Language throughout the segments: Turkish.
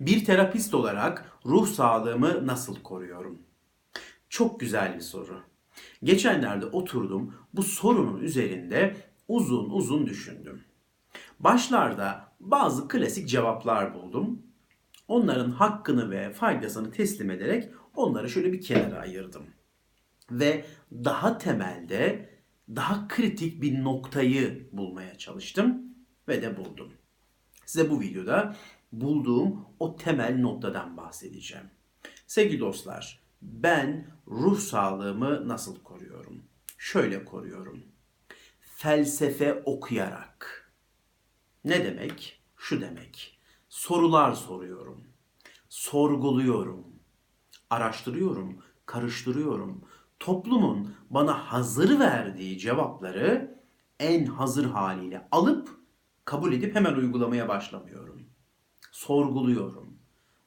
Bir terapist olarak ruh sağlığımı nasıl koruyorum? Çok güzel bir soru. Geçenlerde oturdum bu sorunun üzerinde uzun uzun düşündüm. Başlarda bazı klasik cevaplar buldum. Onların hakkını ve faydasını teslim ederek onları şöyle bir kenara ayırdım. Ve daha temelde daha kritik bir noktayı bulmaya çalıştım ve de buldum. Size bu videoda bulduğum o temel noktadan bahsedeceğim. Sevgili dostlar, ben ruh sağlığımı nasıl koruyorum? Şöyle koruyorum. Felsefe okuyarak. Ne demek? Şu demek. Sorular soruyorum. Sorguluyorum. Araştırıyorum, karıştırıyorum. Toplumun bana hazır verdiği cevapları en hazır haliyle alıp kabul edip hemen uygulamaya başlamıyorum. Sorguluyorum.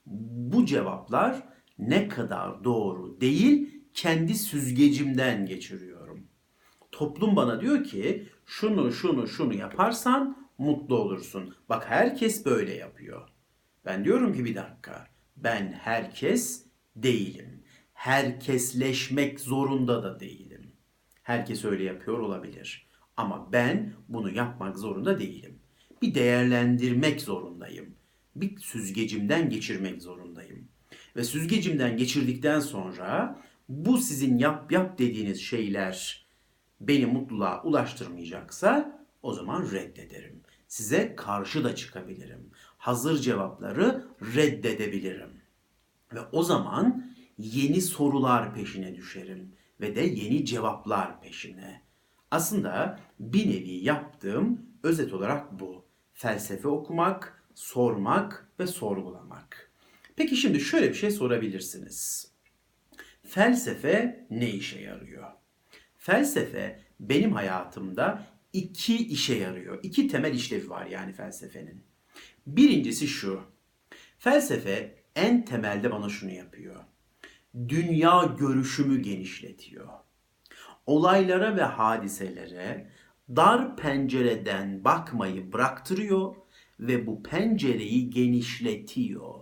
Bu cevaplar ne kadar doğru değil kendi süzgecimden geçiriyorum. Toplum bana diyor ki şunu şunu şunu yaparsan mutlu olursun. Bak herkes böyle yapıyor. Ben diyorum ki bir dakika. Ben herkes değilim. Herkesleşmek zorunda da değilim. Herkes öyle yapıyor olabilir. Ama ben bunu yapmak zorunda değilim. Bir değerlendirmek zorundayım. Bir süzgecimden geçirmek zorundayım. Ve süzgecimden geçirdikten sonra bu sizin yap yap dediğiniz şeyler beni mutluluğa ulaştırmayacaksa o zaman reddederim. Size karşı da çıkabilirim. Hazır cevapları reddedebilirim. Ve o zaman yeni sorular peşine düşerim ve de yeni cevaplar peşine. Aslında bir nevi yaptığım özet olarak bu. Felsefe okumak, sormak ve sorgulamak. Peki şimdi şöyle bir şey sorabilirsiniz. Felsefe ne işe yarıyor? Felsefe benim hayatımda iki işe yarıyor. İki temel işlevi var yani felsefenin. Birincisi şu. Felsefe en temelde bana şunu yapıyor. Dünya görüşümü genişletiyor. Olaylara ve hadiselere dar pencereden bakmayı bıraktırıyor ve bu pencereyi genişletiyor,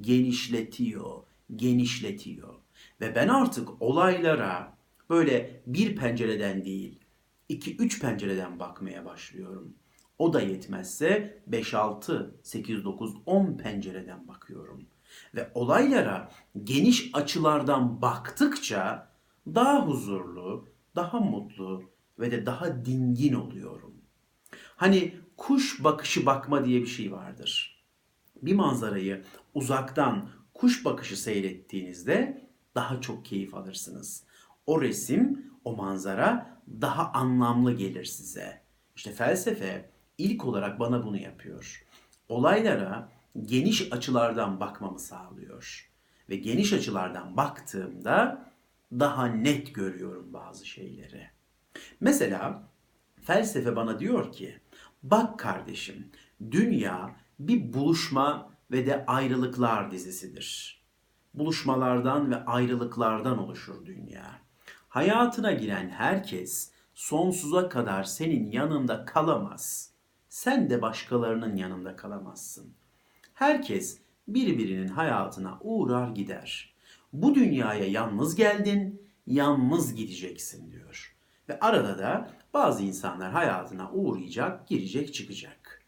genişletiyor, genişletiyor. Ve ben artık olaylara böyle bir pencereden değil, iki üç pencereden bakmaya başlıyorum. O da yetmezse 5, 6, 8, 9, 10 pencereden bakıyorum. Ve olaylara geniş açılardan baktıkça daha huzurlu, daha mutlu ve de daha dingin oluyorum. Hani kuş bakışı bakma diye bir şey vardır. Bir manzarayı uzaktan kuş bakışı seyrettiğinizde daha çok keyif alırsınız. O resim, o manzara daha anlamlı gelir size. İşte felsefe ilk olarak bana bunu yapıyor. Olaylara geniş açılardan bakmamı sağlıyor. Ve geniş açılardan baktığımda daha net görüyorum bazı şeyleri. Mesela felsefe bana diyor ki bak kardeşim dünya bir buluşma ve de ayrılıklar dizisidir. Buluşmalardan ve ayrılıklardan oluşur dünya. Hayatına giren herkes sonsuza kadar senin yanında kalamaz. Sen de başkalarının yanında kalamazsın. Herkes birbirinin hayatına uğrar gider. Bu dünyaya yalnız geldin, yalnız gideceksin diyor. Ve arada da bazı insanlar hayatına uğrayacak, girecek, çıkacak.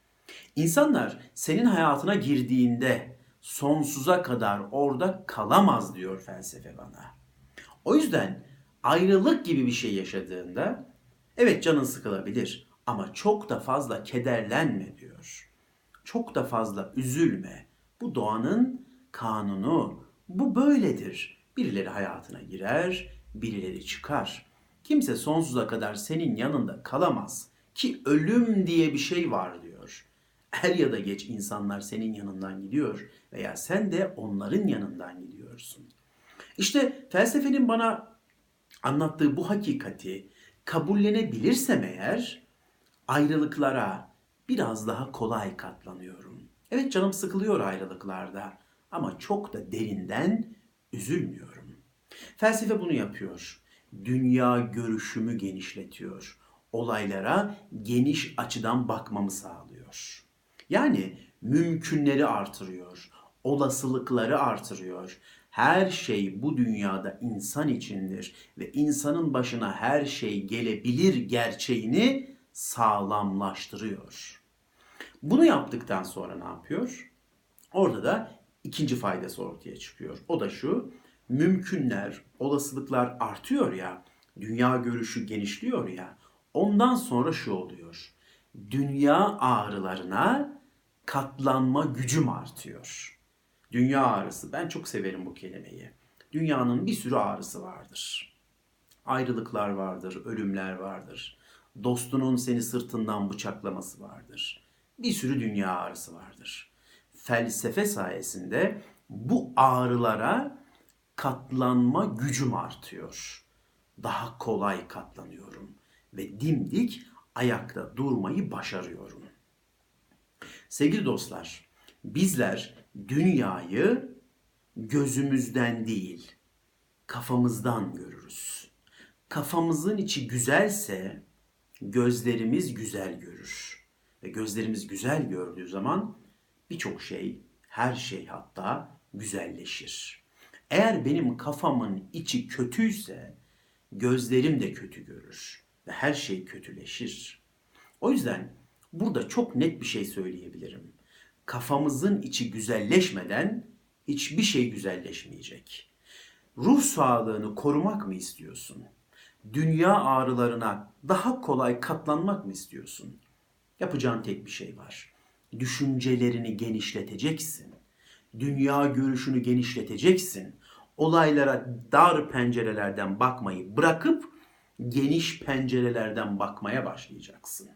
İnsanlar senin hayatına girdiğinde sonsuza kadar orada kalamaz diyor felsefe bana. O yüzden ayrılık gibi bir şey yaşadığında evet canın sıkılabilir ama çok da fazla kederlenme diyor. Çok da fazla üzülme. Bu doğanın kanunu. Bu böyledir. Birileri hayatına girer, birileri çıkar. Kimse sonsuza kadar senin yanında kalamaz ki ölüm diye bir şey var diyor. Er ya da geç insanlar senin yanından gidiyor veya sen de onların yanından gidiyorsun. İşte felsefenin bana anlattığı bu hakikati kabullenebilirsem eğer ayrılıklara biraz daha kolay katlanıyorum. Evet canım sıkılıyor ayrılıklarda ama çok da derinden üzülmüyorum. Felsefe bunu yapıyor. Dünya görüşümü genişletiyor. Olaylara geniş açıdan bakmamı sağlıyor. Yani mümkünleri artırıyor. olasılıkları artırıyor. Her şey bu dünyada insan içindir ve insanın başına her şey gelebilir gerçeğini sağlamlaştırıyor. Bunu yaptıktan sonra ne yapıyor? Orada da ikinci faydası ortaya çıkıyor. O da şu, mümkünler, olasılıklar artıyor ya, dünya görüşü genişliyor ya, ondan sonra şu oluyor. Dünya ağrılarına katlanma gücüm artıyor. Dünya ağrısı, ben çok severim bu kelimeyi. Dünyanın bir sürü ağrısı vardır. Ayrılıklar vardır, ölümler vardır. Dostunun seni sırtından bıçaklaması vardır. Bir sürü dünya ağrısı vardır. Felsefe sayesinde bu ağrılara katlanma gücüm artıyor. Daha kolay katlanıyorum ve dimdik ayakta durmayı başarıyorum. Sevgili dostlar, bizler dünyayı gözümüzden değil, kafamızdan görürüz. Kafamızın içi güzelse gözlerimiz güzel görür. Ve gözlerimiz güzel gördüğü zaman birçok şey, her şey hatta güzelleşir. Eğer benim kafamın içi kötüyse gözlerim de kötü görür ve her şey kötüleşir. O yüzden burada çok net bir şey söyleyebilirim. Kafamızın içi güzelleşmeden hiçbir şey güzelleşmeyecek. Ruh sağlığını korumak mı istiyorsun? Dünya ağrılarına daha kolay katlanmak mı istiyorsun? Yapacağın tek bir şey var. Düşüncelerini genişleteceksin. Dünya görüşünü genişleteceksin. Olaylara dar pencerelerden bakmayı bırakıp geniş pencerelerden bakmaya başlayacaksın.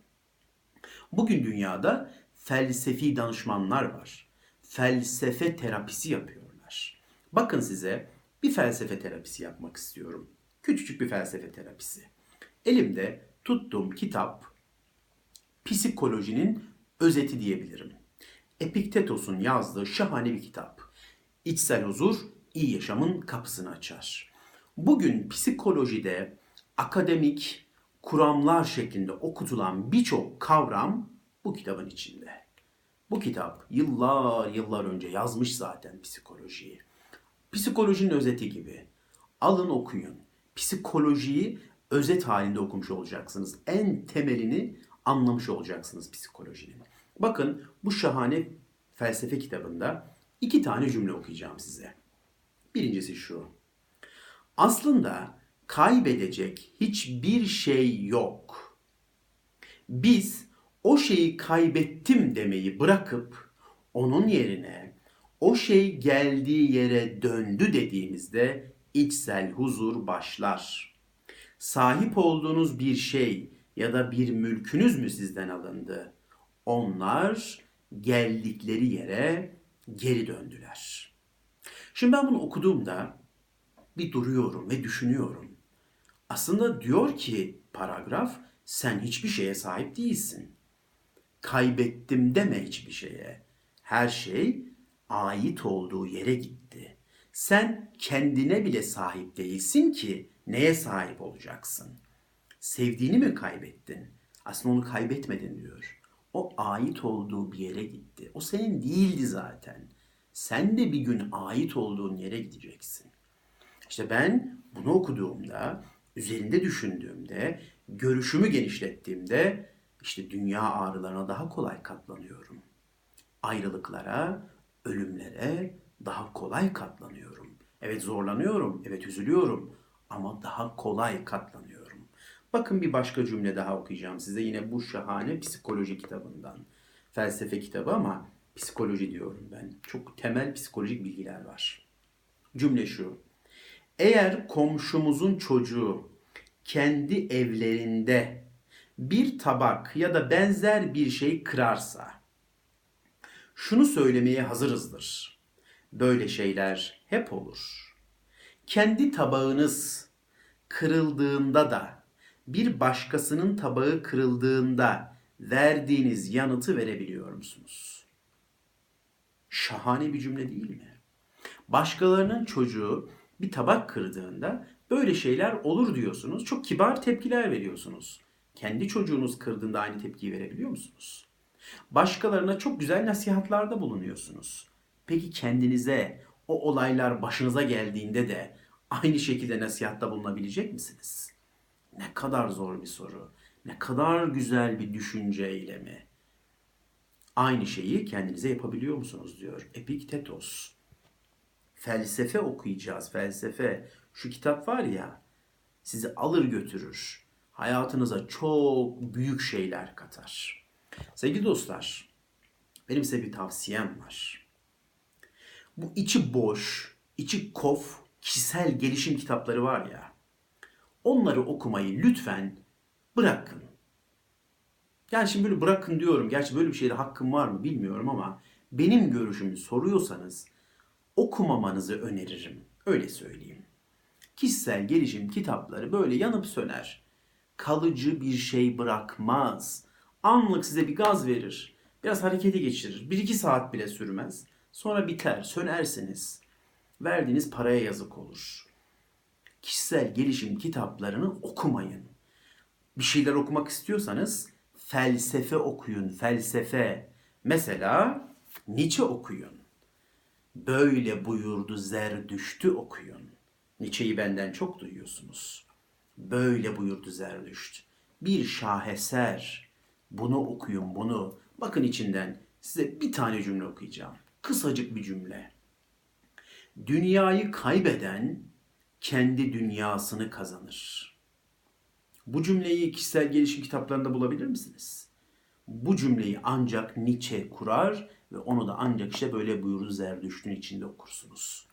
Bugün dünyada felsefi danışmanlar var. Felsefe terapisi yapıyorlar. Bakın size bir felsefe terapisi yapmak istiyorum. Küçücük bir felsefe terapisi. Elimde tuttuğum kitap psikolojinin özeti diyebilirim. Epiktetos'un yazdığı şahane bir kitap. İçsel huzur iyi yaşamın kapısını açar. Bugün psikolojide akademik kuramlar şeklinde okutulan birçok kavram bu kitabın içinde. Bu kitap yıllar yıllar önce yazmış zaten psikolojiyi. Psikolojinin özeti gibi. Alın okuyun. Psikolojiyi özet halinde okumuş olacaksınız. En temelini anlamış olacaksınız psikolojinin. Bakın bu şahane felsefe kitabında iki tane cümle okuyacağım size. Birincisi şu. Aslında kaybedecek hiçbir şey yok. Biz o şeyi kaybettim demeyi bırakıp onun yerine o şey geldiği yere döndü dediğimizde içsel huzur başlar. Sahip olduğunuz bir şey ya da bir mülkünüz mü sizden alındı? Onlar geldikleri yere geri döndüler. Şimdi ben bunu okuduğumda bir duruyorum ve düşünüyorum. Aslında diyor ki paragraf sen hiçbir şeye sahip değilsin. Kaybettim deme hiçbir şeye. Her şey ait olduğu yere gitti. Sen kendine bile sahip değilsin ki neye sahip olacaksın? Sevdiğini mi kaybettin? Aslında onu kaybetmedin diyor. O ait olduğu bir yere gitti. O senin değildi zaten. Sen de bir gün ait olduğun yere gideceksin. İşte ben bunu okuduğumda, üzerinde düşündüğümde, görüşümü genişlettiğimde işte dünya ağrılarına daha kolay katlanıyorum. Ayrılıklara, ölümlere daha kolay katlanıyorum. Evet zorlanıyorum, evet üzülüyorum ama daha kolay katlanıyorum. Bakın bir başka cümle daha okuyacağım size yine bu şahane psikoloji kitabından. Felsefe kitabı ama psikoloji diyorum ben. Çok temel psikolojik bilgiler var. Cümle şu. Eğer komşumuzun çocuğu kendi evlerinde bir tabak ya da benzer bir şey kırarsa şunu söylemeye hazırızdır. Böyle şeyler hep olur. Kendi tabağınız kırıldığında da bir başkasının tabağı kırıldığında verdiğiniz yanıtı verebiliyor musunuz? Şahane bir cümle değil mi? Başkalarının çocuğu bir tabak kırdığında böyle şeyler olur diyorsunuz. Çok kibar tepkiler veriyorsunuz. Kendi çocuğunuz kırdığında aynı tepkiyi verebiliyor musunuz? Başkalarına çok güzel nasihatlarda bulunuyorsunuz. Peki kendinize o olaylar başınıza geldiğinde de aynı şekilde nasihatta bulunabilecek misiniz? Kadar zor bir soru. Ne kadar güzel bir düşünce eylemi. Aynı şeyi kendinize yapabiliyor musunuz diyor Epiktetos. Felsefe okuyacağız, felsefe. Şu kitap var ya, sizi alır götürür. Hayatınıza çok büyük şeyler katar. Sevgili dostlar, benim size bir tavsiyem var. Bu içi boş, içi kof, kişisel gelişim kitapları var ya. Onları okumayı lütfen bırakın. Yani şimdi böyle bırakın diyorum. Gerçi böyle bir şeyde hakkım var mı bilmiyorum ama benim görüşümü soruyorsanız okumamanızı öneririm. Öyle söyleyeyim. Kişisel gelişim kitapları böyle yanıp söner. Kalıcı bir şey bırakmaz. Anlık size bir gaz verir. Biraz harekete geçirir. Bir iki saat bile sürmez. Sonra biter, sönersiniz. Verdiğiniz paraya yazık olur. Kişisel gelişim kitaplarını okumayın. Bir şeyler okumak istiyorsanız felsefe okuyun, felsefe. Mesela Nietzsche okuyun. Böyle buyurdu Zerdüşt'ü okuyun. Nietzsche'yi benden çok duyuyorsunuz. Böyle buyurdu Zerdüşt. Bir şaheser. Bunu okuyun bunu. Bakın içinden size bir tane cümle okuyacağım. Kısacık bir cümle. Dünyayı kaybeden kendi dünyasını kazanır. Bu cümleyi kişisel gelişim kitaplarında bulabilir misiniz? Bu cümleyi ancak Nietzsche kurar ve onu da ancak işte böyle buyurdu Zerdüşt'ün içinde okursunuz.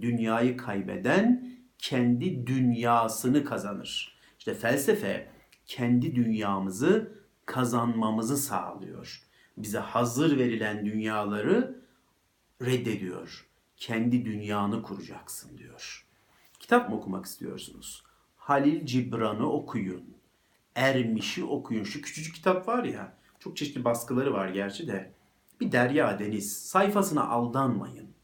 Dünyayı kaybeden kendi dünyasını kazanır. İşte felsefe kendi dünyamızı kazanmamızı sağlıyor. Bize hazır verilen dünyaları reddediyor. Kendi dünyanı kuracaksın diyor. Kitap mı okumak istiyorsunuz? Halil Cibran'ı okuyun. Ermiş'i okuyun. Şu küçücük kitap var ya, çok çeşitli baskıları var gerçi de. Bir derya deniz. Sayfasına aldanmayın.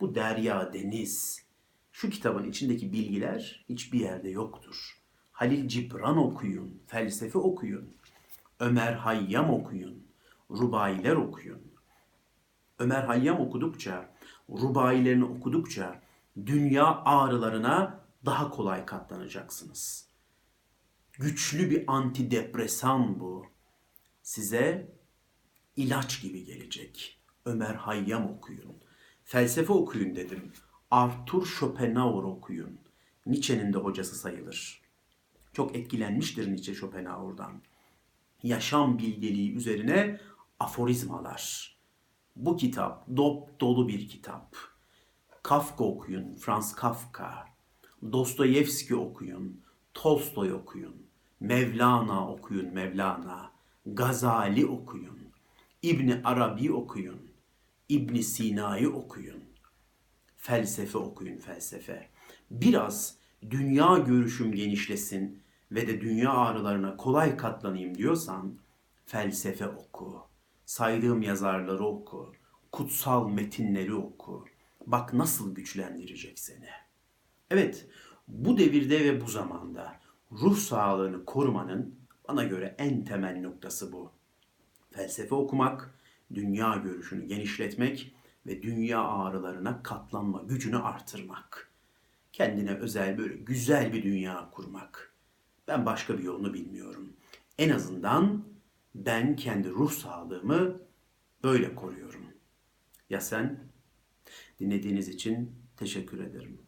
Bu derya deniz. Şu kitabın içindeki bilgiler hiçbir yerde yoktur. Halil Cibran okuyun, felsefe okuyun. Ömer Hayyam okuyun, rubayiler okuyun. Ömer Hayyam okudukça, rubayilerini okudukça dünya ağrılarına daha kolay katlanacaksınız. Güçlü bir antidepresan bu. Size ilaç gibi gelecek. Ömer Hayyam okuyun. Felsefe okuyun dedim. Arthur Schopenhauer okuyun. Nietzsche'nin de hocası sayılır. Çok etkilenmiştir Nietzsche Schopenhauer'dan. Yaşam bilgeliği üzerine aforizmalar. Bu kitap dop dolu bir kitap. Kafka okuyun, Franz Kafka. Dostoyevski okuyun, Tolstoy okuyun. Mevlana okuyun, Mevlana. Gazali okuyun. İbni Arabi okuyun. İbni Sina'yı okuyun. Felsefe okuyun, felsefe. Biraz dünya görüşüm genişlesin ve de dünya ağrılarına kolay katlanayım diyorsan felsefe oku. Saydığım yazarları oku. Kutsal metinleri oku. Bak nasıl güçlendirecek seni. Evet, bu devirde ve bu zamanda ruh sağlığını korumanın bana göre en temel noktası bu. Felsefe okumak, dünya görüşünü genişletmek ve dünya ağrılarına katlanma gücünü artırmak. Kendine özel böyle güzel bir dünya kurmak. Ben başka bir yolunu bilmiyorum. En azından ben kendi ruh sağlığımı böyle koruyorum. Ya sen? Dinlediğiniz için teşekkür ederim.